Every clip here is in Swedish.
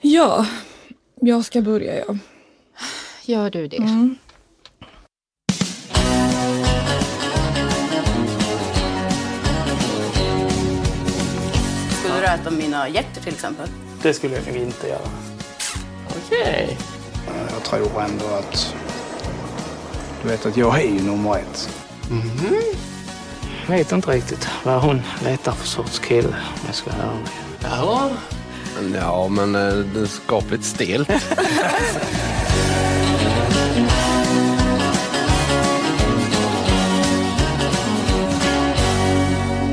Ja, jag ska börja ja. Gör du det? Mm. Skulle du äta mina hjärtor till exempel? Det skulle jag nog inte göra. Okej. Jag tror ändå att... Du vet att jag är ju nummer ett. Jag vet inte riktigt vad hon letar för sorts kille om jag ska vara ärlig. Ja. Ja, men eh, det är skapligt stelt.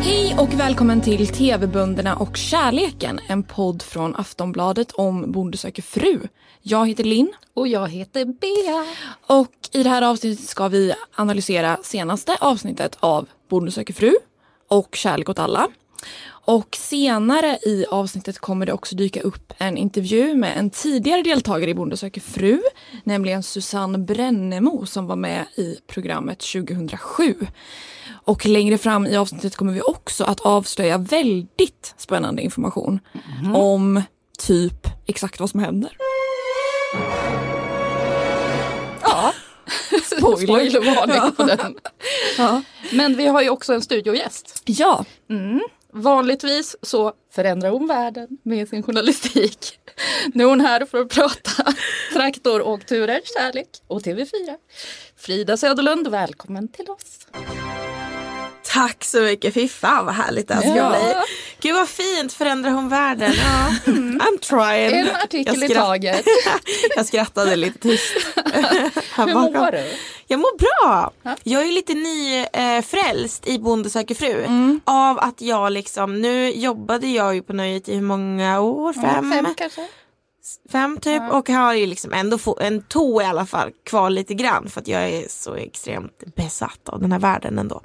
Hej och välkommen till TV-bönderna och kärleken. En podd från Aftonbladet om Bonde söker fru. Jag heter Linn Och jag heter Bea. och i det här avsnittet ska vi analysera senaste avsnittet av Bonde söker fru och Kärlek åt alla. Och senare i avsnittet kommer det också dyka upp en intervju med en tidigare deltagare i Bonde söker fru, nämligen Susanne Brännemo som var med i programmet 2007. Och längre fram i avsnittet kommer vi också att avslöja väldigt spännande information om typ exakt vad som händer. Ja. Spoiler. Spoilervarning på den. Ja. Men vi har ju också en studiogäst. ja, Vanligtvis så förändrar hon världen med sin journalistik. Nu är hon här för att prata traktoråkturer, kärlek och TV4. Frida Söderlund, välkommen till oss. Tack så mycket, fy fan vad härligt det här ska Ja. bli. Gud vad fint, förändrar hon världen? Ja. Mm, I'm trying. En artikel Jag i taget. Jag skrattade lite tyst. Hur mår du? Jag mår bra. Ja. Jag är lite nyfrälst i Bonde söker fru. Mm. Av att jag liksom, nu jobbade jag ju på Nöjet i hur många år? Fem? Fem kanske? Fem typ och har ju liksom ändå få, en tå i alla fall kvar lite grann för att jag är så extremt besatt av den här världen ändå.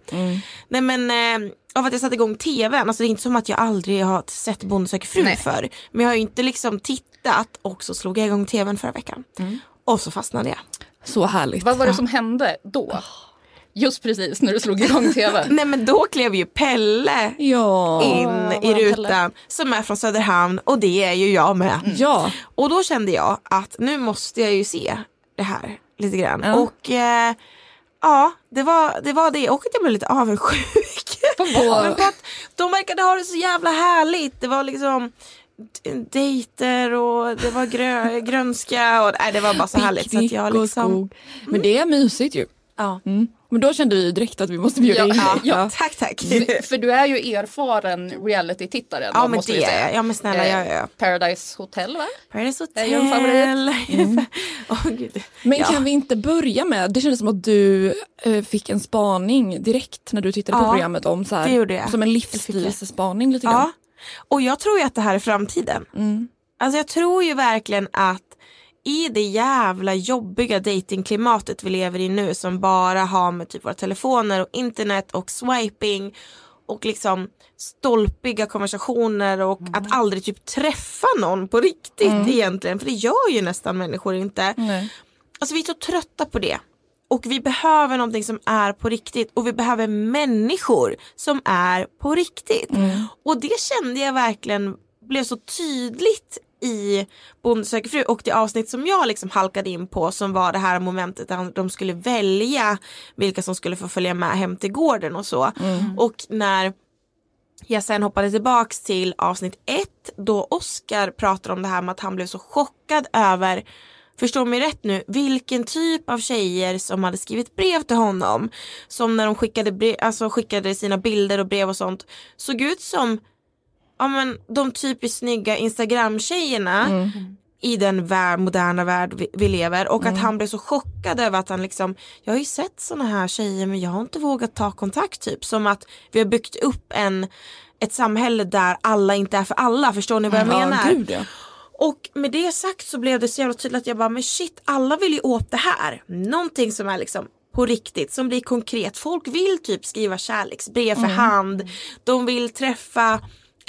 Nej men eh, av att jag satte igång tvn, alltså det är inte som att jag aldrig har sett Bonde söker fru Nej. för men jag har ju inte liksom tittat och så slog jag igång tvn förra veckan. Och så fastnade jag. så härligt. Vad var det som hände då? Just precis när du slog igång tvn. Nej men då klev ju Pelle Ja. in i Pelle. rutan som är från Söderhamn och det är ju jag med. Ja. Och då kände jag att nu måste jag ju se det här lite grann. Ja. Och eh, ja, det var, det var det. Och att jag blev lite avundsjuk. På men på att de verkade ha det så jävla härligt. Det var liksom dejter och det var grö, grönska och nej, det var bara så härligt. Så att jag och liksom, skog. Men det är mysigt ju. ja. Mm. Men då kände vi direkt att vi måste bjuda Ja, in dig. Ja, tack tack. För du är ju erfaren reality-tittare. Ja men det är jag. Ja men snälla Eh, jag är Paradise Hotel va? Paradise är ju en favorit. Hotel. Åh, gud. Men Ja. kan vi inte börja med, det kändes som att du eh, fick en spaning direkt när du tittade på Ja, programmet om så här, det gjorde jag. som en livsstilsspaning lite Ja, grann. och jag tror ju att det här är framtiden. Mm. Alltså jag tror ju verkligen att i det jävla jobbiga datingklimatet vi lever i nu som bara har med typ våra telefoner och internet och swiping och liksom stolpiga konversationer och Mm. att aldrig typ träffa någon på riktigt egentligen för det gör ju nästan människor inte. Nej. Alltså vi är så trötta på det. Och vi behöver någonting som är på riktigt och vi behöver människor som är på riktigt. Och det kände jag verkligen blev så tydligt i Bonde söker fru och det avsnitt som jag liksom halkade in på som var det här momentet där de skulle välja vilka som skulle få följa med hem till gården och så. Och när jag sen hoppade tillbaks till avsnitt ett då Oscar pratar om det här med att han blev så chockad över Förstå mig rätt nu, vilken typ av tjejer som hade skrivit brev till honom som när de skickade, brev, alltså skickade sina bilder och brev och sånt såg ut som ja, men, de typiskt snygga Instagram-tjejerna i den värld, moderna värld vi, vi lever och att han blev så chockad över att han liksom jag har ju sett såna här tjejer men jag har inte vågat ta kontakt typ som att vi har byggt upp en ett samhälle där alla inte är för alla, förstår ni vad jag menar? Ja, gud ja. Och med det sagt så blev det så jävla tydligt att jag bara, men shit, alla vill ju åt det här. Någonting som är liksom på riktigt, som blir konkret. Folk vill typ skriva kärleksbrev för hand. De vill träffa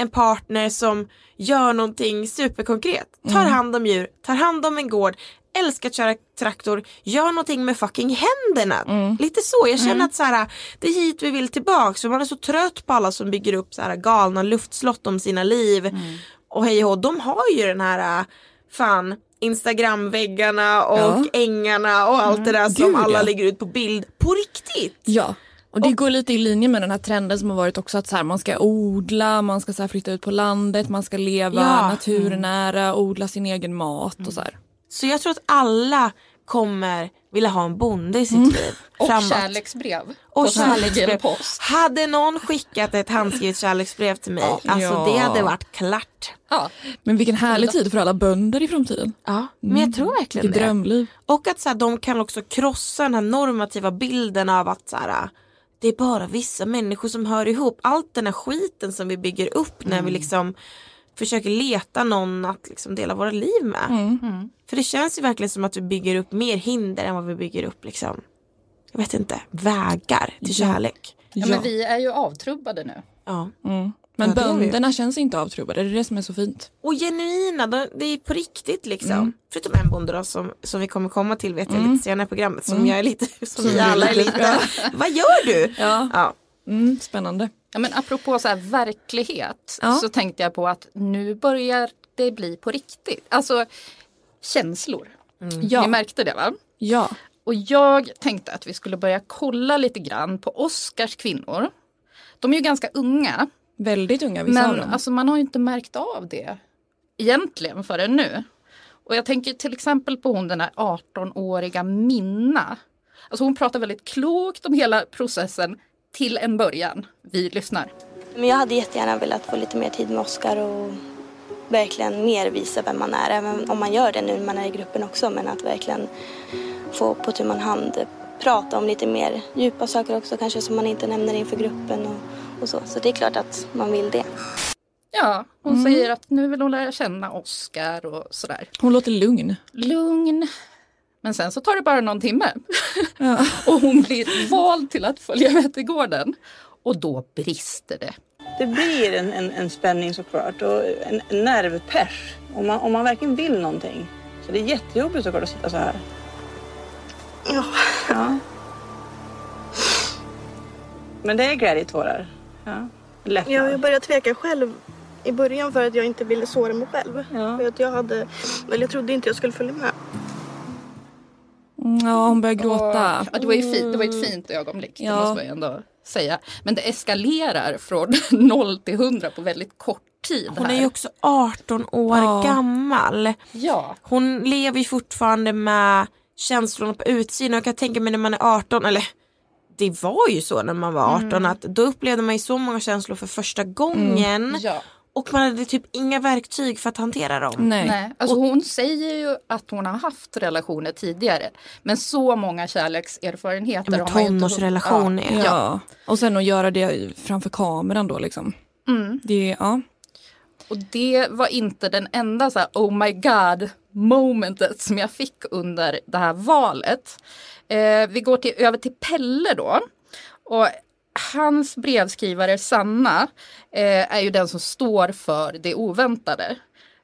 en partner som gör någonting superkonkret. Tar hand om djur, tar hand om en gård, älskar att köra traktor, gör någonting med fucking händerna. Lite så, jag känner att så här, det är hit vi vill tillbaks. För man är så trött på alla som bygger upp så här galna luftslott om sina liv. Och hej och de har ju den här äh, fan Instagramväggarna och Ja. ängarna och allt det där som Gud, alla ja. lägger ut på bild på riktigt. Ja. Och det går lite i linje med den här trenden som har varit också att så här, man ska odla, man ska så här, flytta ut på landet, man ska leva Ja. naturnära, odla sin egen mat och så här. Så jag tror att alla kommer vilja ha en bonde i sitt Mm. liv Och framåt. kärleksbrev. Och på kärleksbrev. post. Hade någon skickat ett handskrivet kärleksbrev till mig, alltså Ja. det hade varit klart. Ja. Men vilken härlig tid för alla bönder i framtiden. Ja, men jag tror verkligen Vilket det. drömliv. Och att så här, de kan också krossa den här normativa bilden av att så här, det är bara vissa människor som hör ihop. Allt den här skiten som vi bygger upp när vi liksom försöker leta någon att liksom dela våra liv med. För det känns ju verkligen som att vi bygger upp mer hinder än vad vi bygger upp liksom, jag vet inte, vägar till kärlek. Ja, men vi är ju avtrubbade nu. Ja. Mm. Men Ja, bönderna känns inte avtrubbade, det är det som är så fint. Och genuina, de- det är på riktigt liksom. Mm. Förutom en bonde då som, som vi kommer komma till vet jag lite senare i programmet som jag är lite, som vi alla är lite- vad gör du? Ja. Ja. Mm, spännande. Ja, men apropå så här verklighet Ja. så tänkte jag på att nu börjar det bli på riktigt. Alltså känslor. Ja. Ni märkte det va? Ja. Och jag tänkte att vi skulle börja kolla lite grann på Oscars kvinnor. De är ju ganska unga. Väldigt unga vissa av Men dem. alltså, man har ju inte märkt av det egentligen förrän nu. Och jag tänker till exempel på hon den här 18-åriga Minna. Alltså hon pratar väldigt klokt om hela processen till en början. Vi lyssnar. Men jag hade jättegärna velat få lite mer tid med Oscar och verkligen mer visa vem man är. Även om man gör det nu när man är i gruppen också. Men att verkligen få på tu man hand prata om lite mer djupa saker också kanske som man inte nämner inför gruppen och, och så. Så det är klart att man vill det. Ja, hon säger att nu vill hon lära känna Oscar och sådär. Hon låter lugn. Lugn. Men sen så tar det bara någon timme. och hon blir vald till att följa med till gården. Och då brister det. Det blir en, en, en spänning såklart och en, en nervpers om man, om man verkligen vill någonting. Så det är jättejobbigt såklart att sitta så här. Ja. Ja. Men det är glädjetårar. Ja. Lättnad. Ja, jag började tveka själv i början för att jag inte ville såra mig själv. Ja. För att jag hade, eller jag trodde inte jag skulle följa med. Mm, Ja, hon börjar gråta. Ja, det, var ju fint, det var ett fint ögonblick, det Ja. måste man ju ändå säga. Men det eskalerar från 0 till 100 på väldigt kort tid. Hon här. är ju också 18 år Ja. gammal. Ja, Hon lever ju fortfarande med känslorna på utsidan. Jag kan tänka mig när man är 18, eller det var ju så när man var 18 att då upplevde man ju så många känslor för första gången. ja. Och man hade typ inga verktyg för att hantera dem. Nej. Nej. Alltså hon säger ju att hon har haft relationer tidigare. Men så många kärlekserfarenheter Men ju inte tonårsrelation Ja. är... Ja. Och sen att göra det framför kameran då liksom. Mm. Det, ja. Och det var inte den enda så här, oh my god momentet som jag fick under det här valet. Eh, vi går till, över till Pelle då. Och hans brevskrivare Sanna eh, är ju den som står för det oväntade.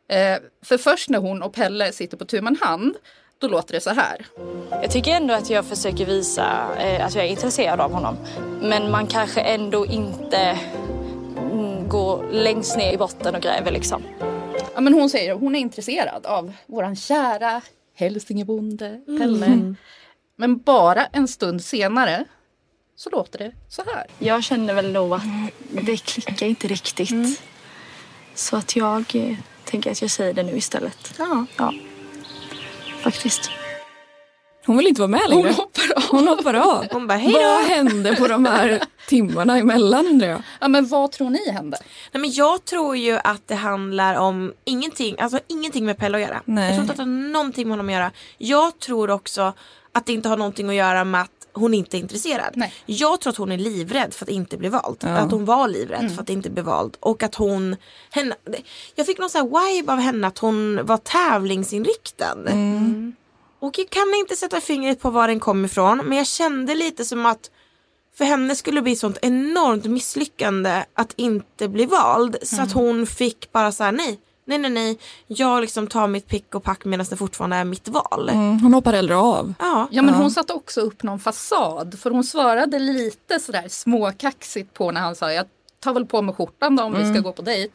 Eh, för först när hon och Pelle sitter på tu man hand då låter det så här. Jag tycker ändå att jag försöker visa eh, att jag är intresserad av honom. Men man kanske ändå inte mm, går längst ner i botten och gräver liksom. Ja, men hon säger att hon är intresserad av våran kära hälsingebonde Pelle. Men bara en stund senare så låter det så här. Jag känner väl nog att det klickar inte riktigt. Så att jag eh, tänker att jag säger det nu istället. Ja. Ja, faktiskt. Hon vill inte vara med Hon längre. hoppar av. Hon hoppar av. Hon bara hej Vad då. hände på de här timmarna emellan undrar jag? Ja, men vad tror ni hände? Nej, men jag tror ju att det handlar om ingenting, alltså ingenting med Pelle att göra. Nej. Jag tror inte att det har någonting med honom att göra. Jag tror också att det inte har någonting att göra med att hon inte är intresserad. Nej. Jag tror att hon är livrädd för att inte bli vald. Ja. Att hon var livrädd för att inte bli vald. Och att hon, henne, jag fick någon sån här vibe av henne att hon var tävlingsinriktad. Och jag kan inte sätta fingret på var den kom ifrån men jag kände lite som att för henne skulle det bli sånt enormt misslyckande att inte bli vald. Så att hon fick bara så här: nej, nej, nej, nej. Jag liksom tar mitt pick och pack medan det fortfarande är mitt val. Mm, hon hoppar hellre av. Ja. Ja men hon satte också upp någon fasad för hon svarade lite sådär småkaxigt på när han sa jag tar väl på mig skjortan då om vi ska gå på dejt.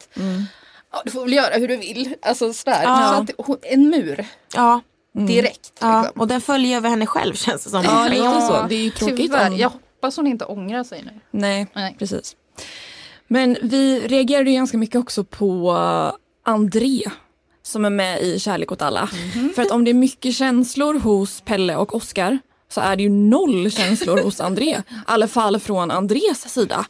Ja, du får väl göra hur du vill. Alltså sådär. Ja. Så att, hon- en mur Ja. direkt. ja. liksom. Och den följer över henne själv känns det som. Ja, lite så. Det är ju tråkigt Tyvärr. om- Jag hoppas hon inte ångrar sig nu. Nej, Nej. precis. Men vi reagerade ju ganska mycket också på André som är med i Kärlek åt alla. För att om det är mycket känslor hos Pelle och Oscar så är det ju noll känslor hos André. I alla fall från Andrés sida.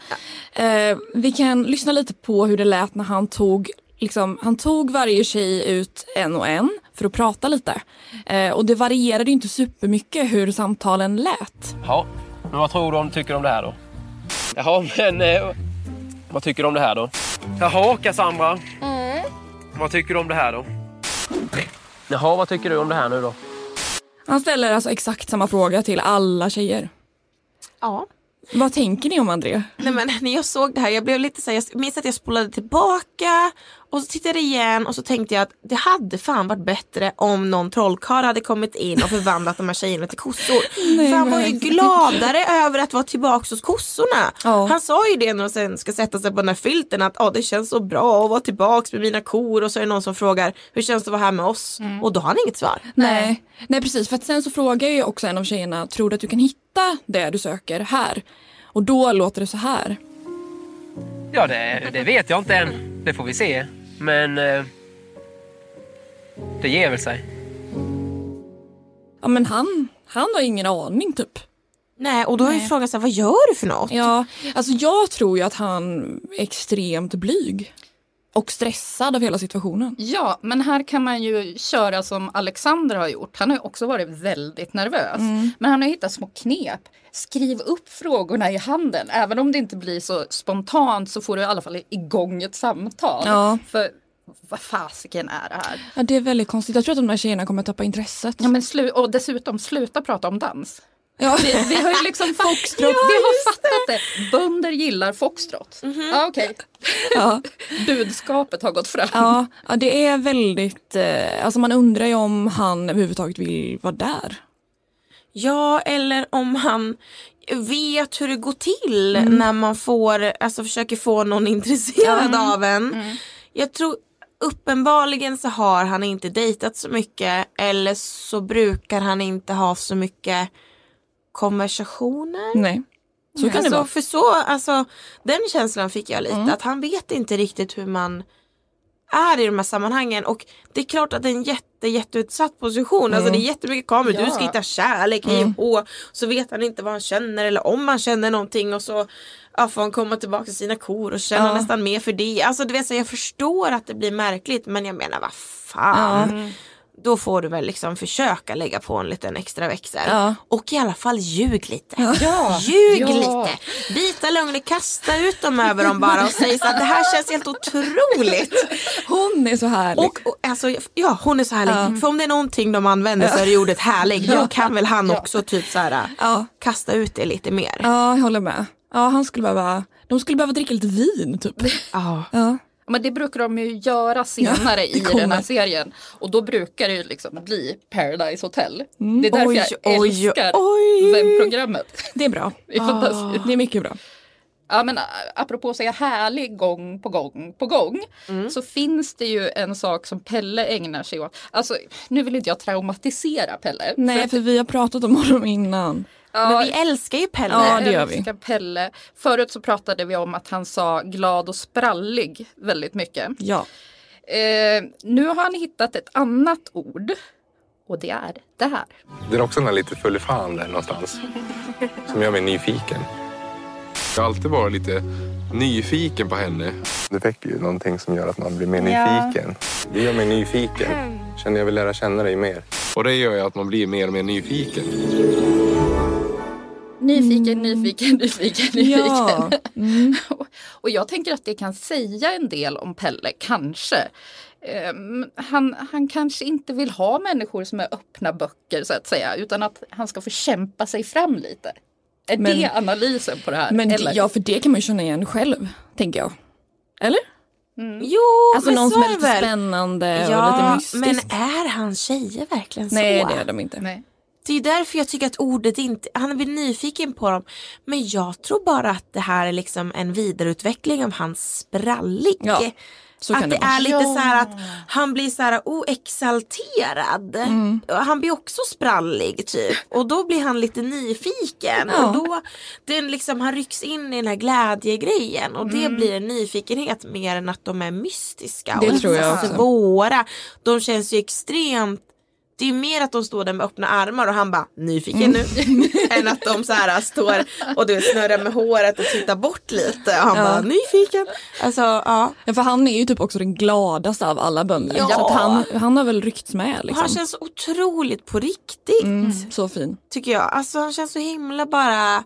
Eh, vi kan lyssna lite på hur det lät när han tog Liksom, han tog varje tjej ut en och en för att prata lite. Eh, och det varierade ju inte supermycket hur samtalen lät. Ja, men vad tror du om, tycker om det här då? Jaha, men eh, vad tycker du om det här då? Jaha, Cassandra. Vad tycker du om det här då? Jaha, vad tycker du om det här nu då? Han ställer alltså exakt samma fråga till alla tjejer. Ja. Vad tänker ni om André? Nej men när jag såg det här, jag blev lite så här, jag minns att jag spolade tillbaka och så tittade jag igen och så tänkte jag att det hade fan varit bättre om någon trollkarl hade kommit in och förvandlat de här tjejerna till kossor. Nej, För han var ju gladare över att vara tillbaka hos kossorna. Ja. Han sa ju det när de sen ska sätta sig på den här filten att ah, det känns så bra att vara tillbaka med mina kor och så är det någon som frågar hur känns det att vara här med oss? Och då har han inget svar. Nej. Nej precis, för att sen så frågar ju också en av tjejerna, tror du att du kan hitta det du söker här? Och då låter det så här. Ja, det, det vet jag inte än. Det får vi se. Men eh, det ger väl sig. Ja men han, han har ingen aning typ. Nej och då är ju frågan så här, vad gör du för något? Ja, alltså jag tror ju att han är extremt blyg. Och stressad av hela situationen. Ja, men här kan man ju köra som Alexander har gjort. Han har också varit väldigt nervös. Men han har hittat små knep. Skriv upp frågorna i handen. Även om det inte blir så spontant så får du i alla fall igång ett samtal. Ja. För vad fasiken är det här? Ja, det är väldigt konstigt. Jag tror att de där tjejerna kommer tappa intresset. Ja, men slu- och dessutom sluta prata om dans. Ja. Vi, vi har ju liksom foxtrot, vi har fattat det. Bönder gillar foxtrot. Ja, okej. Ja. Budskapet har gått fram. Ja, ja, det är väldigt, eh, alltså man undrar ju om han överhuvudtaget vill vara där. Ja, eller om han vet hur det går till när man får, alltså försöker få någon intresserad av en. Jag tror uppenbarligen så har han inte dejtat så mycket eller så brukar han inte ha så mycket konversationer. Nej, så kan alltså, det vara. För så, alltså, den känslan fick jag lite, Mm. att han vet inte riktigt hur man är i de här sammanhangen och det är klart att det är en jätte, jätteutsatt position. Alltså Mm. det är jättemycket kameror, du ska Ja. hitta kärlek, hej och hå. Så vet han inte vad han känner eller om han känner någonting och så ja, får han komma tillbaka till sina kor och känna Ja. nästan mer för det. Alltså du vet, så jag förstår att det blir märkligt men jag menar vad fan. Då får du väl liksom försöka lägga på en liten extra växel. Ja. Och i alla fall ljug lite. Ja. Ljug Ja. lite. Bita lögner, kasta ut dem över dem bara och säg så att det här känns helt otroligt. Hon är så härlig. Och, och alltså, ja hon är så härlig. Ja. För om det är någonting de använder så är det ordet härlig. Då kan väl han också typ så här ja. kasta ut det lite mer. ja, jag håller med. Ja, han skulle behöva, de skulle behöva dricka lite vin typ. Ja. Ja. Men det brukar de ju göra senare det i den här serien. Och då brukar det ju liksom bli Paradise Hotel. Det är därför Oj, jag oj, älskar oj. webbprogrammet. Det är bra. Det är fantastiskt. Det är mycket bra. Ja, men apropå att säga härlig gång på gång på gång Mm. så finns det ju en sak som Pelle ägnar sig åt. Alltså, nu vill inte jag traumatisera Pelle. Nej, att- för vi har pratat om honom innan. Ja, Men vi älskar ju Pelle. Ja, det gör vi. älskar Pelle. Förut så pratade vi om att han sa glad och sprallig väldigt mycket. Ja. Eh, nu har han hittat ett annat ord. Och det är det här. Det är också den här lite full fan där någonstans. Som gör mig nyfiken. Jag har alltid varit lite nyfiken på henne. Det väcker ju någonting som gör att man blir mer Ja. nyfiken. Det gör mig nyfiken. Känner jag vill lära känna dig mer. Och det gör ju att man blir mer och mer nyfiken. Nyfiken, nyfiken, nyfiken, nyfiken. Ja. Mm. Och jag tänker att det kan säga en del om Pelle, kanske. Ehm, han, han kanske inte vill ha människor som är öppna böcker så att säga, utan att han ska få kämpa sig fram lite. Är Men- det analysen på det här? Men eller? ja, för det kan man ju känna igen själv, tänker jag. Eller? Jo, Alltså men någon så som är lite väl. spännande och lite Ja, mystisk. men är hans tjejer verkligen så? Nej, det är de inte. Nej. Det är därför jag tycker att ordet inte, han blir nyfiken på dem. Men jag tror bara att det här är liksom en vidareutveckling av hans sprallig. Ja, Så kan att det det, vara. är lite Ja. så här att han blir så här oexalterad. Mm. Och Han blir också sprallig typ. Och då blir han lite nyfiken. Ja. Och då, den liksom, han rycks in i den här glädjegrejen. Och det Mm. blir en nyfikenhet mer än att de är mystiska. Det och tror jag också. svåra. De känns ju extremt det är mer att de står där med öppna armar och han bara nyfiken nu. än att de så här står och du snurrar med håret och tittar bort lite. Och han Ja. bara nyfiken. Alltså ja. Ja, för han är ju typ också den gladaste av alla bönder. Ja. Så att han, han har väl ryckts med liksom. han känns otroligt på riktigt. Mm, så fin. Tycker jag. Alltså han känns så himla bara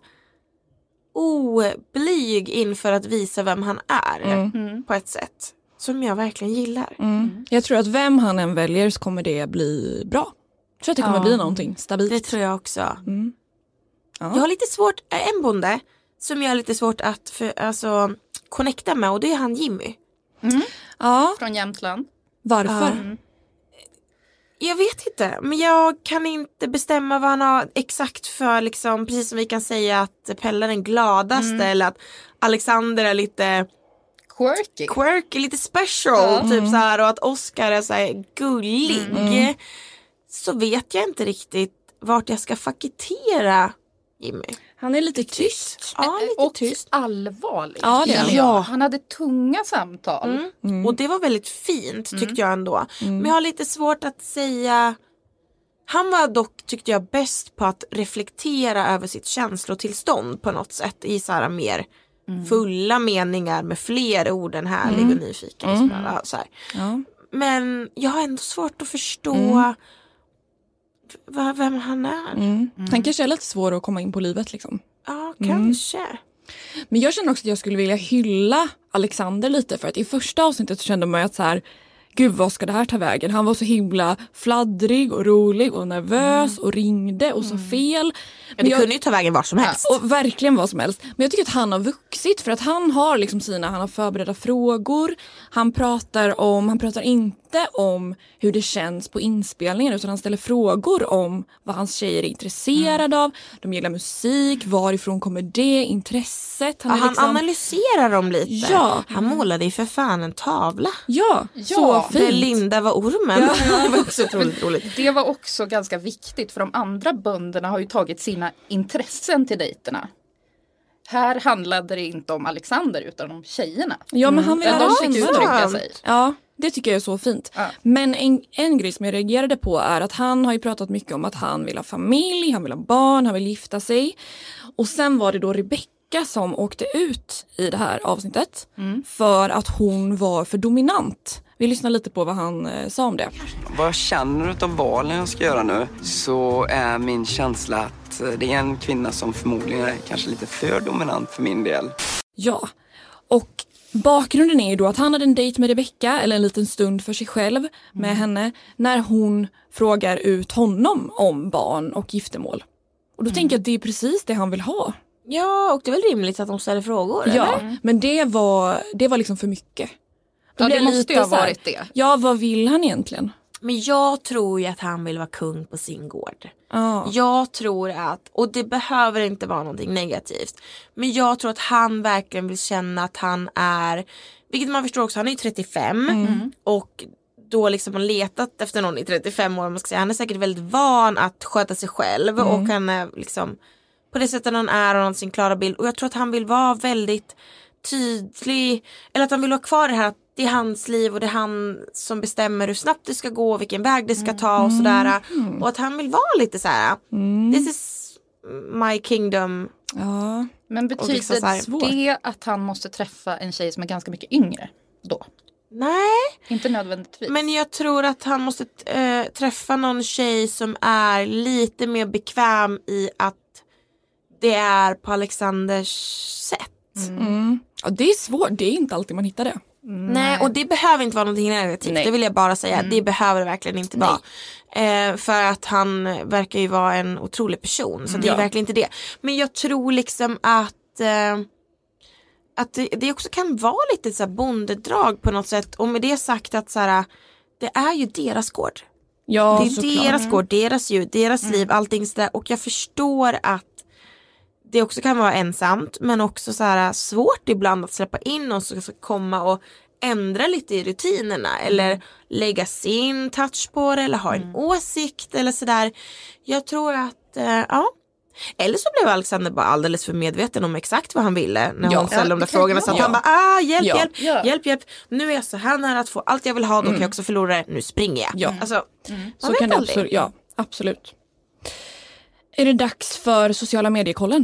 oblyg inför att visa vem han är. Mm. På ett sätt. Som jag verkligen gillar. Mm. Jag tror att vem han än väljer så kommer det bli bra. Jag tror att det kommer Ja. bli någonting stabilt. Det tror jag också. Mm. Ja. Jag har lite svårt, äh, en bonde som jag har lite svårt att för, alltså, connecta med och det är han Jimmy. Ja. Från Jämtland. Varför? Ja. Jag vet inte, men jag kan inte bestämma vad han har exakt för liksom, precis som vi kan säga att Pelle är den gladaste Mm. eller att Alexander är lite quirky, quirky lite special typ Mm. så här och att Oscar är så här gullig. Mm. Så vet jag inte riktigt vart jag ska fakitera Jimmy. Han är lite tyst. Ja, lite och tyst. allvarlig. Ja, det är han. ja. Han hade tunga samtal. Mm. Och det var väldigt fint tyckte Mm. jag ändå. Men jag har lite svårt att säga han var dock, tyckte jag, bäst på att reflektera över sitt känslotillstånd på något sätt i så här mer fulla meningar med fler ord än härlig Mm. och nyfiken. Och Mm. sådär, så. Ja. Men jag har ändå svårt att förstå Mm. vem han är. Mm. Han kanske är lite svår att komma in på livet liksom. Ja, Mm. kanske. Men jag känner också att jag skulle vilja hylla Alexander lite för att i första avsnittet så kände man ju att så här Gud vad ska det här ta vägen? Han var så himla fladdrig och rolig och nervös och ringde och så fel. Ja, det kunde ju ta vägen var som helst. Och verkligen vad som helst. Men jag tycker att han har vuxit för att han har liksom sina, han har förberedda frågor. Han pratar om, han pratar inte om hur det känns på inspelningen utan han ställer frågor om vad hans tjejer är intresserade av. De gillar musik, varifrån kommer det, intresset. Han, är han liksom- analyserar dem lite. Ja. Han målade ju för fan en tavla. Ja, Ja. så fint. Där Linda var ormen. Ja. det var också otroligt roligt. Det var också ganska viktigt för de andra bönderna har ju tagit sina intressen till dejterna. Här handlade det inte om Alexander utan om tjejerna. Ja men han vill Där ha de fick uttrycka sig. Ja, det tycker jag är så fint. Men en, en grej som jag reagerade på är att han har ju pratat mycket om att han vill ha familj, han vill ha barn, han vill gifta sig. Och sen var det då Rebecca som åkte ut i det här avsnittet för att hon var för dominant. Vi lyssnar lite på vad han eh, sa om det. Vad jag känner utav valen jag ska göra nu så är min känsla att eh, det är en kvinna som förmodligen är kanske lite för dominant för min del. Ja, och bakgrunden är ju då att han hade en dejt med Rebecca, eller en liten stund för sig själv med henne, när hon frågar ut honom om barn och giftermål. Och då tänker jag att det är precis det han vill ha. Ja, och det är väl rimligt att de ställer frågor? Ja, eller? men det var, det var liksom för mycket. Ja, det måste ju ha varit det. Ja, vad vill han egentligen? Men jag tror ju att han vill vara kung på sin gård. Ja. Jag tror att, och det behöver inte vara någonting negativt. Men jag tror att han verkligen vill känna att han är, vilket man förstår också, han är ju 35 Mm. och då liksom har letat efter någon i 35 år. Man ska säga. Han är säkert väldigt van att sköta sig själv Mm. och han är liksom på det sättet han är och har sin klara bild. Och jag tror att han vill vara väldigt tydlig, eller att han vill vara kvar i det här att det är hans liv och det är han som bestämmer hur snabbt det ska gå, vilken väg det ska ta och sådär. Mm. Och att han vill vara lite så här. this is my kingdom. Ja. Men Och betyder liksom det att han måste träffa en tjej som är ganska mycket yngre då? Nej. Inte nödvändigtvis. Men jag tror att han måste äh, träffa någon tjej som är lite mer bekväm i att det är på Alexanders sätt. Mm. Ja, det är svårt, det är inte alltid man hittar det. Nej och det behöver inte vara någonting negativt. Nej. Det vill jag bara säga. Mm. Det behöver det verkligen inte vara. Eh, för att han verkar ju vara en otrolig person. Så Mm. det är Ja. verkligen inte det. Men jag tror liksom att eh, att det, det också kan vara lite så här bondedrag på något sätt. Och med det sagt att så här, det är ju deras gård. Ja, det är deras Mm. gård, deras djur, deras liv, allting sådär. Och jag förstår att det också kan vara ensamt men också så här svårt ibland att släppa in någon som ska komma och ändra lite i rutinerna eller lägga sin touch på det eller ha en åsikt eller sådär. Jag tror att, eh, ja. Eller så blev Alexander bara alldeles för medveten om exakt vad han ville när Ja. hon ställde Ja, de där kan frågorna. Så att vara. han bara, ah, hjälp, Ja. hjälp, Ja. hjälp, hjälp. Nu är jag så här nära att få allt jag vill ha, då kan Mm. jag också förlora det. Nu springer jag. Ja. Alltså, Så man vet kan det absolut, ja, absolut. Är det dags för sociala mediekollen?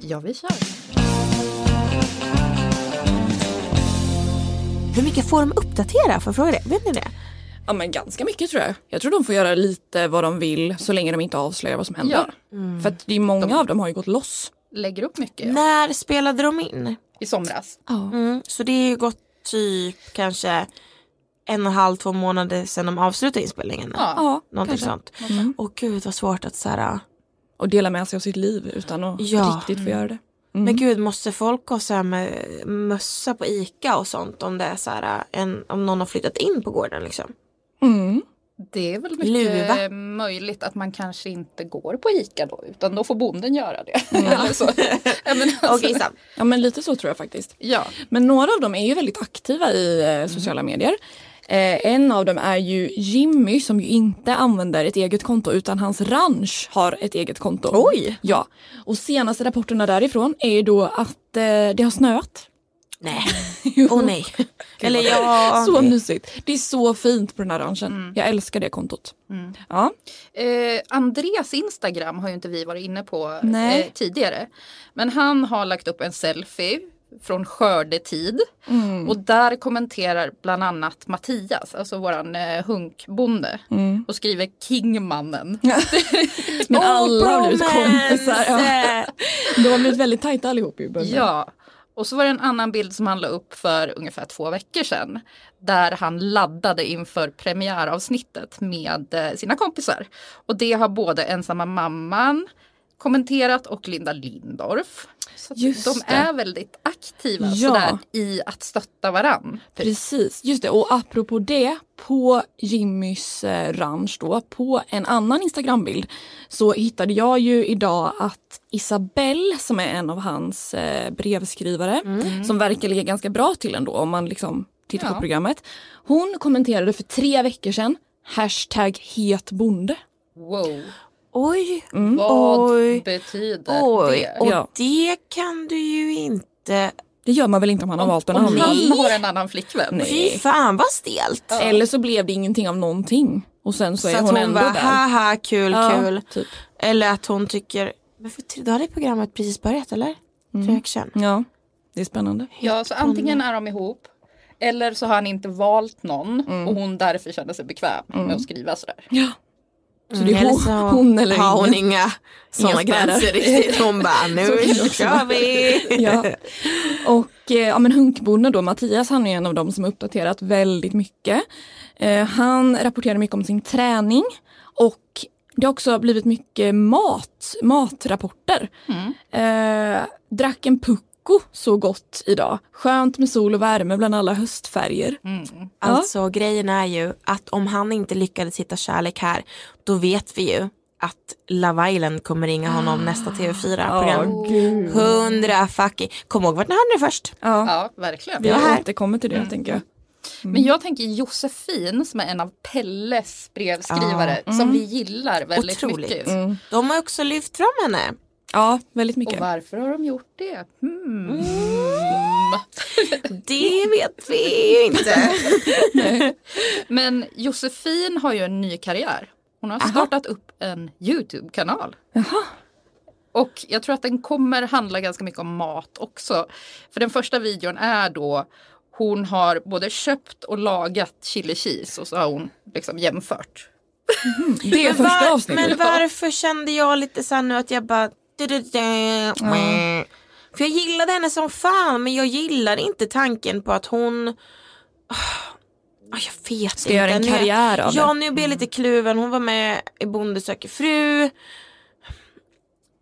Ja, vi kör. Hur mycket får de uppdatera? Får jag fråga det? Vet ni det? Ja men ganska mycket tror jag. Jag tror de får göra lite vad de vill så länge de inte avslöjar vad som händer. Mm. För att det är många av dem har ju gått loss. Lägger upp mycket. När spelade de in? I somras. Mm, så det är ju gått typ kanske en och en halv, två månader sedan de avslutade inspelningen. Ja, ja, Någonting kanske. sånt. Mm. Och gud vad svårt att så här, Och dela med sig av sitt liv utan att Ja. riktigt få Mm. göra det. Men gud måste folk gå så här med mössa på ICA och sånt om det är så här, en, om någon har flyttat in på gården liksom. Mm. Det är väl mycket Luva. möjligt att man kanske inte går på ICA då utan då får bonden göra det. Eller så. Ja, men alltså, Sam. Ja men lite så tror jag faktiskt. Ja. Men några av dem är ju väldigt aktiva i eh, sociala medier. Eh, en av dem är ju Jimmy som ju inte använder ett eget konto utan hans ranch har ett eget konto. Oj! Ja. Och senaste rapporterna därifrån är ju då att eh, det har snöat. Nej. Åh nej. Eller ja. så nej. mysigt. Det är så fint på den här ranchen. Jag älskar det kontot. Ja. Eh, Andreas Instagram har ju inte vi varit inne på eh, tidigare. Men han har lagt upp en selfie från skördetid. Mm. Och där kommenterar bland annat Mattias, alltså våran eh, hunkbonde. Mm. Och skriver Kingmannen. Men alla har blivit kompisar. Ja. De har blivit väldigt tajta allihop ju. bönderna. Ja. Och så var det en annan bild som han la upp för ungefär två veckor sedan. Där han laddade inför premiäravsnittet med eh, sina kompisar. Och det har både ensamma mamman kommenterat och Linda Lindorff. Så de det. är väldigt aktiva Ja. sådär, i att stötta varann. Precis, just det. Och apropå det, på Jimmys eh, ranch då, på en annan Instagrambild så hittade jag ju idag att Isabelle som är en av hans eh, brevskrivare som verkar ligga ganska bra till ändå om man liksom tittar Ja. på programmet. Hon kommenterade för tre veckor sedan hashtag het bonde. Wow. Oj. Vad Oj. betyder Oj. det? Och Ja. det kan du ju inte. Det gör man väl inte om man har valt en Om annan? han har en annan flickvän. Nej. Fy fan vad stelt. Eller så blev det ingenting av någonting och sen så, Så är hon, hon ändå bara där. haha kul Ja, kul. Typ. Eller att hon tycker, men för, då har det programmet precis börjat eller? Mm. Sedan. Ja, det är spännande. Ja, så antingen är de ihop eller så har han inte valt någon Mm. och hon därför känner sig bekväm med att skriva sådär. Ja. Så Mm, det är eller hon, så hon eller har hon ingen. inga sådana gränser riktigt. Hon bara nu kör vi. ja. Och eh, ja, men hunkbonden då, Mattias, han är en av dem som uppdaterat väldigt mycket. Eh, han rapporterar mycket om sin träning och det har också blivit mycket mat, matrapporter. Eh, drack en pucko så gott idag. Skönt med sol och värme bland alla höstfärger. Alltså grejen är ju att om han inte lyckades hitta kärlek här då vet vi ju att Love Island kommer ringa honom nästa TV4-program. Åh, gud. Hundra fucking. Kom ihåg vart ni hörde det först. Ja, Ja, verkligen. vi var här. återkommer till det tänker jag. Men jag tänker Josefin som är en av Pelles brevskrivare Ja. som vi gillar väldigt Otroligt. mycket. Mm. De har också lyft fram henne. Ja, väldigt Och mycket. varför har de gjort det? Hmm. Det vet vi inte. Men Josefin har ju en ny karriär. Hon har startat upp en Youtube-kanal. Jaha. Och jag tror att den kommer handla ganska mycket om mat också. För den första videon är då hon har både köpt och lagat chili cheese och så har hon liksom jämfört. Det är Men, första avsnittet. men varför kände jag lite så här nu att jag bara... du, För jag gillade henne som fan men jag gillar inte tanken på att hon Ah, jag vet Ska inte. göra en Nu är- karriär av Ja det. nu blir jag lite kluven. Hon var med i Bonde söker fru.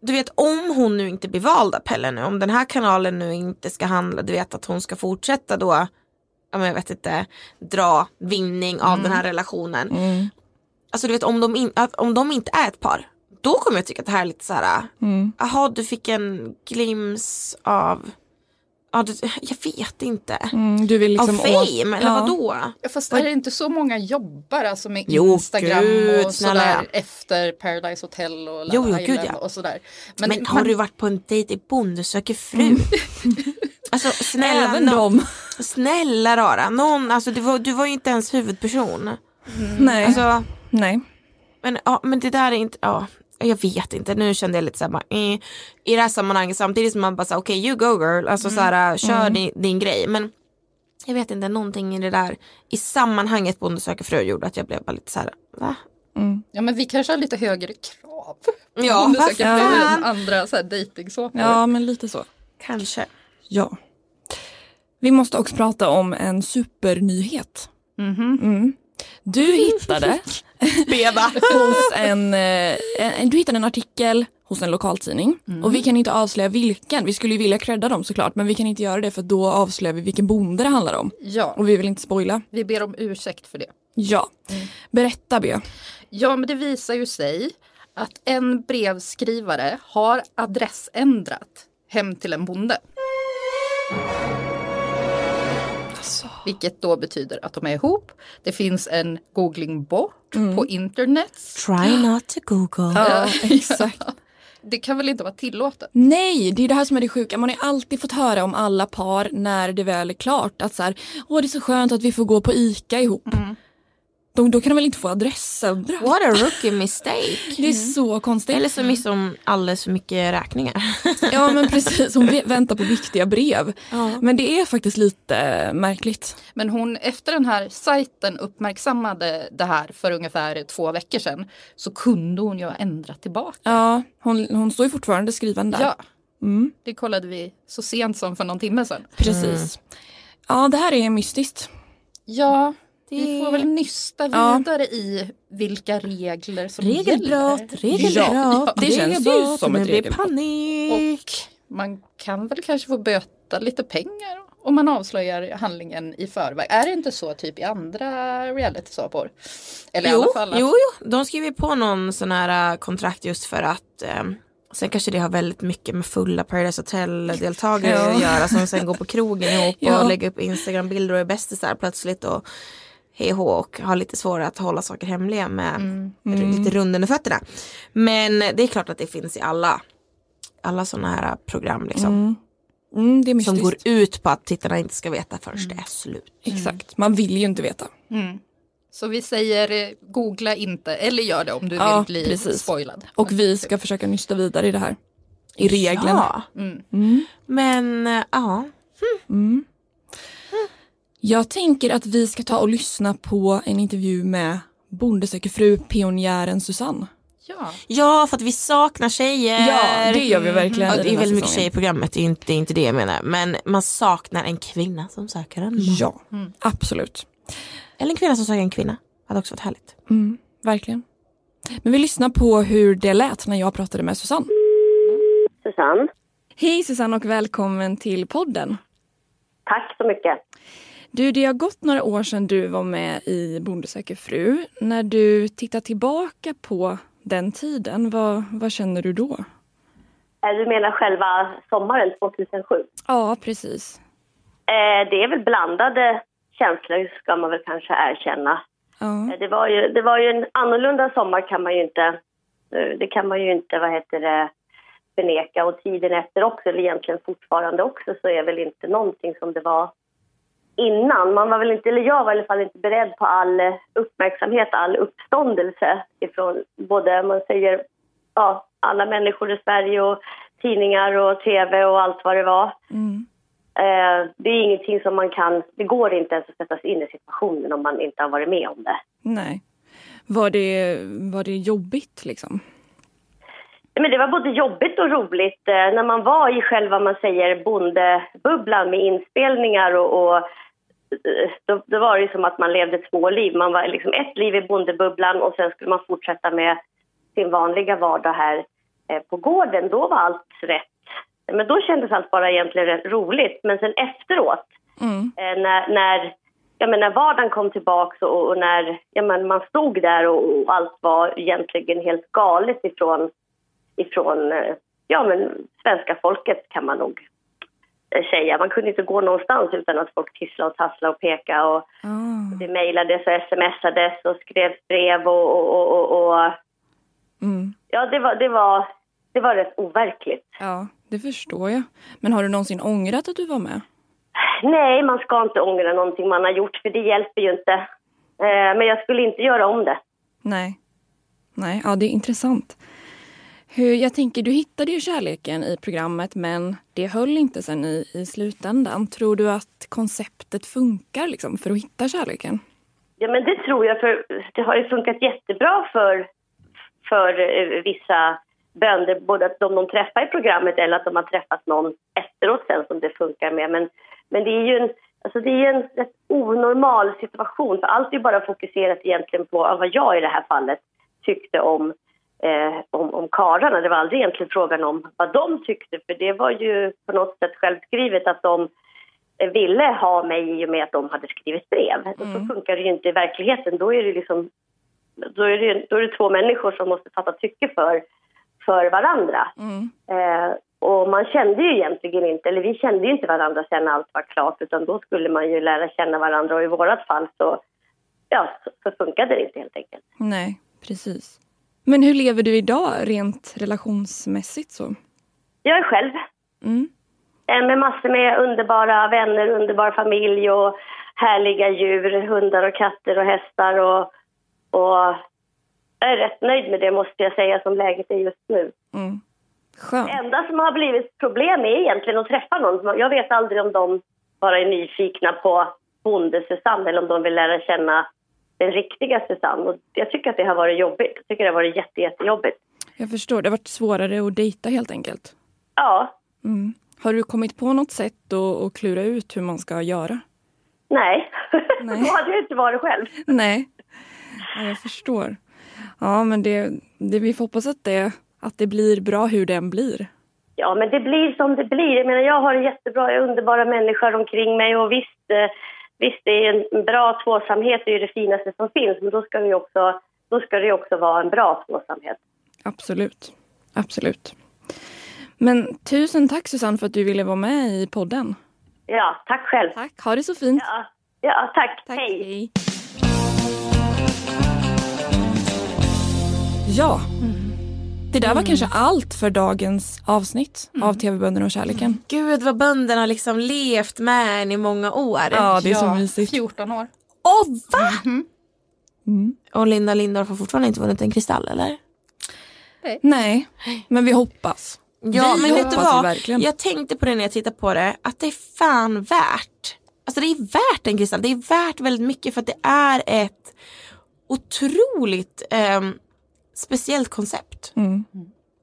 Du vet om hon nu inte blir vald av Pelle nu, om den här kanalen nu inte ska handla, du vet att hon ska fortsätta då, ja, men jag vet inte, dra vinning av Mm. den här relationen. Alltså du vet om de, in, om de inte är ett par, då kommer jag tycka att det här är lite så här, Mm. jaha du fick en glims av, ja, du, jag vet inte. Mm, du vill liksom av fame åt- eller Ja. vadå? Ja, fast är det inte så många jobbar alltså med Jo, Instagram gud, och snälla. sådär efter Paradise Hotel och Jo, jo, gud, ja. och sådär. Men, har du varit på en dejt i Bonde söker fru? alltså snälla, Även nå- dem. snälla rara, någon, alltså du var, du var ju inte ens huvudperson. Nej. Alltså, Nej. men, ja, men det där är inte, ja, jag vet inte, nu kände jag lite såhär bara, eh, i det här sammanhanget samtidigt som man bara sa okej you go girl, alltså Mm. såhär kör Mm. din, din grej. Men jag vet inte, någonting i det där, i sammanhanget Bonde söker fru gjorde att jag blev bara lite såhär, va? Ja men vi kanske har lite högre krav. Ja, vad söker fan. fru än andra så här dejtingsåpor. Ja, men lite så. Kanske. Ja. Vi måste också prata om en supernyhet. Mm. Du hittade Beva. hos en, eh, en, du hittade en artikel hos en lokaltidning och vi kan inte avslöja vilken. Vi skulle ju vilja credda dem såklart men vi kan inte göra det för då avslöjar vi vilken bonde det handlar om. Ja. Och vi vill inte spoila. Vi ber om ursäkt för det. Ja. Berätta Bea. Ja men det visar ju sig att en brevskrivare har adressändrat hem till en bonde. Vilket då betyder att de är ihop. Det finns en googlingbot på internet. Try not to google. Ja, exakt. Det kan väl inte vara tillåtet? Nej, det är det här som är det sjuka. Man har alltid fått höra om alla par när det väl är klart att så här, åh det är så skönt att vi får gå på ICA ihop. Då, då kan de väl inte få adressändrat? What a rookie mistake. Det är så konstigt. Eller så missar de alldeles för mycket räkningar. Ja men precis, hon väntar på viktiga brev. Men det är faktiskt lite eh, märkligt. Men hon, efter den här sajten uppmärksammade det här för ungefär två veckor sedan så kunde hon ju ha ändrat tillbaka. Ja, hon, hon står ju fortfarande skriven där. Ja, Mm, det kollade vi så sent som för någon timme sedan. precis. Ja, det här är mystiskt. Ja, vi får väl nysta Ja. vidare i vilka regler som Regelbrott, gäller. regelbrott, det känns ju som ett regelbrott. panik. Och man kan väl kanske få böta lite pengar om man avslöjar handlingen i förväg. Är det inte så typ i andra realitysåpor? Eller i jo, alla fall att- jo, jo, de skriver på någon sån här äh, kontrakt just för att eh, Sen kanske det har väldigt mycket med fulla Paradise Hotel-deltagare Ja. att göra som sen går på krogen ihop Ja. och lägger upp Instagram-bilder och är bästisar plötsligt och hej och och har lite svårare att hålla saker hemliga med Mm. lite rund under fötterna. Men det är klart att det finns i alla, alla sådana här program liksom. Mm. Mm, det är Som går ut på att tittarna inte ska veta förrän det är slut. Exakt, man vill ju inte veta. Mm. Så vi säger eh, googla inte eller gör det om du Ja, vill bli precis. spoilad. Och vi ska försöka nysta vidare i det här. I reglerna. Ja. Mm. Mm. Men äh, ja, Mm. Jag tänker att vi ska ta och lyssna på en intervju med Bonde söker fru, pionjären Susanne. Ja. Ja, för att vi saknar tjejer. Ja, det gör vi verkligen Ja, i det är väldigt mycket tjejer i programmet, det är, inte, det är inte det jag menar. Men man saknar en kvinna som söker en man. Ja, absolut. Eller en kvinna som söker en kvinna. Hade också varit härligt. Mm, verkligen. Men vi lyssnar på hur det lät när jag pratade med Susanne. Susanne. Hej Susanne och välkommen till podden. Tack så mycket. Du, det har gått några år sedan du var med i Bonde söker fru. När du tittar tillbaka på den tiden, vad, vad känner du då? Eh, Du menar själva sommaren 2007? Ja, precis. Eh, Det är väl blandade känslor ska man väl kanske erkänna. Ja. Eh, Det var ju, det var ju en annorlunda sommar kan man ju inte, det kan man ju inte, vad heter det, förneka. Och tiden efter också, eller egentligen fortfarande också, så är väl inte någonting som det var innan. Man var väl inte, eller jag var i alla fall inte beredd på all uppmärksamhet, all uppståndelse ifrån både, man säger, ja, alla människor i Sverige och tidningar och tv och allt vad det var. Mm. Eh, det är ingenting som man kan, det går inte ens att sätta sig in i situationen om man inte har varit med om det. Nej. Var det, var det jobbigt liksom? Men det var både jobbigt och roligt eh, när man var i själva man säger bondebubblan med inspelningar och, och eh, då, då var det som att man levde två liv. Man var liksom ett liv i bondebubblan och sen skulle man fortsätta med sin vanliga vardag här eh, på gården. Då var allt rätt. Men då kändes allt bara egentligen rätt roligt. Men sen efteråt, eh, när, när, ja, men när vardagen kom tillbaks och, och när ja, men man stod där och, och allt var egentligen helt galet ifrån ifrån eh, ja, men svenska folket kan man nog eh, säga. Man kunde inte gå någonstans utan att folk tisslade och tasslade och pekade. Och Ah. Det mejlades och smsades och skrevs brev och... och, och, och, och Mm. ja, det var, det, var, det var rätt overkligt. Ja, det förstår jag. Men har du någonsin ångrat att du var med? Nej, man ska inte ångra någonting man har gjort för det hjälper ju inte. Eh, men jag skulle inte göra om det. Nej. Nej, ja det är intressant. Hur, jag tänker, du hittade ju kärleken i programmet men det höll inte sen i, i slutändan. Tror du att konceptet funkar liksom för att hitta kärleken? Ja, men det tror jag, för det har ju funkat jättebra för, för eh, vissa bönder, både att de de träffar i programmet eller att de har träffat någon efteråt sen som det funkar med. Men, men det är ju en, alltså det är en rätt onormal situation, för allt är ju bara fokuserat egentligen på vad jag i det här fallet tyckte om, eh, om, om karlarna. Det var aldrig egentligen frågan om vad de tyckte, för det var ju på något sätt självskrivet att de ville ha mig i och med att de hade skrivit brev. Och så funkar det ju inte i verkligheten. Då är det liksom då är det, då är det två människor som måste fatta tycke för, för varandra. Eh, och man kände ju egentligen inte, eller vi kände ju inte varandra sen allt var klart utan då skulle man ju lära känna varandra och i vårat fall så, ja, så, så funkade det inte helt enkelt. Nej, precis. Men hur lever du idag rent relationsmässigt så? Jag är själv. Mm. Eh, Med massor med underbara vänner, underbar familj och härliga djur, hundar och katter och hästar och, och jag är rätt nöjd med det måste jag säga som läget är just nu. Mm. Skönt. Det enda som har blivit problem är egentligen att träffa någon. Jag vet aldrig om de bara är nyfikna på bonde-Susanne eller om de vill lära känna den riktiga Susanne. Och jag tycker att det har varit jobbigt. Jag tycker det har varit jätte, jättejobbigt. Jag förstår, det har varit svårare att dejta helt enkelt. Ja, Mm. Har du kommit på något sätt att, klura ut hur man ska göra? nej. Då hade jag inte varit själv. Nej, ja, jag förstår. Ja, men det, det, vi får hoppas att det, att det blir bra hur den blir. Ja, men det blir som det blir. Jag menar, jag har det jättebra, underbara människor omkring mig och visst, eh, visst det är en bra tvåsamhet, det är ju det finaste som finns, men då ska det ju också, då ska det också vara en bra tvåsamhet. Absolut. Absolut. Men tusen tack Susanne för att du ville vara med i podden. Ja, tack själv. Tack, ha det så fint. Ja, ja tack. Hej. Ja, det där var kanske allt för dagens avsnitt av TV-bönderna och kärleken. Gud vad bönderna har liksom levt med en i många år. Ja, det är så mysigt. 14 år. Åh, va? Och Linda Lindorff har fortfarande inte vunnit en kristall eller? Nej, men vi hoppas. Ja vi men vet du vad? verkligen. Jag tänkte på det när jag tittade på det, att det är fan värt. Alltså det är värt en kristall, det är värt väldigt mycket för att det är ett otroligt ehm, speciellt koncept. Mm.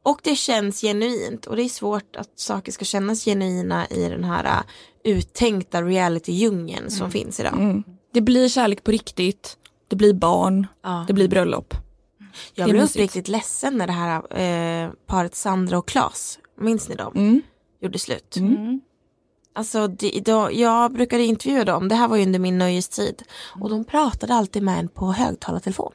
Och det känns genuint och det är svårt att saker ska kännas genuina i den här uh, uttänkta reality-djungeln som finns idag. Mm. Det blir kärlek på riktigt, det blir barn, det blir bröllop. Jag blev uppriktigt ledsen när det här eh, paret Sandra och Klas, minns ni dem? Mm. Gjorde slut. Alltså det, då, jag brukade intervjua dem, det här var ju under min nöjestid. Och de pratade alltid med en på högtalartelefon.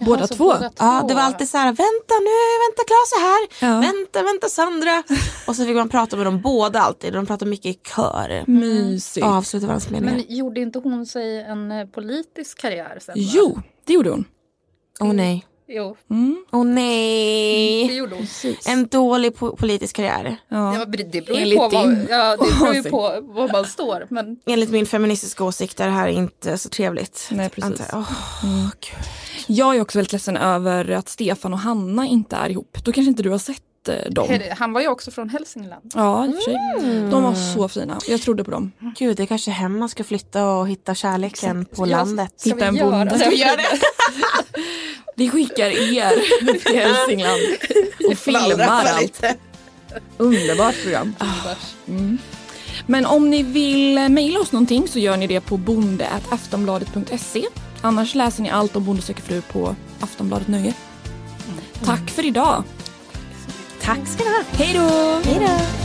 Båda två? båda Ja, två. det var alltid så här, vänta nu, vänta Klas är här, Ja. vänta, vänta Sandra. och så fick man prata med dem båda alltid, de pratade mycket i kör. Mysigt. Och avsluta varandras meningar. Men gjorde inte hon sig en eh, politisk karriär sen? va? Jo, det gjorde hon. Åh nej. Jo, Mm. Åh nej. det gjorde hon. En dålig po- politisk karriär. Ja. Ja, det beror ju på, vad, ja, det beror ju på var man står. Men Enligt min feministiska åsikt är det här inte så trevligt. Nej, precis. Antar. Åh, Mm. gud. Jag är också väldigt ledsen över att Stefan och Hanna inte är ihop. Då kanske inte du har sett eh, dem. han var ju också från Hälsingland. Ja, i och för sig. Mm. De var så fina. Jag trodde på dem. Gud, det är kanske hem man ska flytta och hitta kärleken på Ja, landet. Ska Hitta en bonde. det? Ska vi göra det? Vi skickar er till Hälsingland och filmar allt. Underbart program. Mm. Men om ni vill mejla oss någonting så gör ni det på bonde.aftonbladet.se. Annars läser ni allt om Bonde söker fru på Aftonbladet Nöje. Mm. Tack för idag. Tack ska du ha. Hej då. Hej då.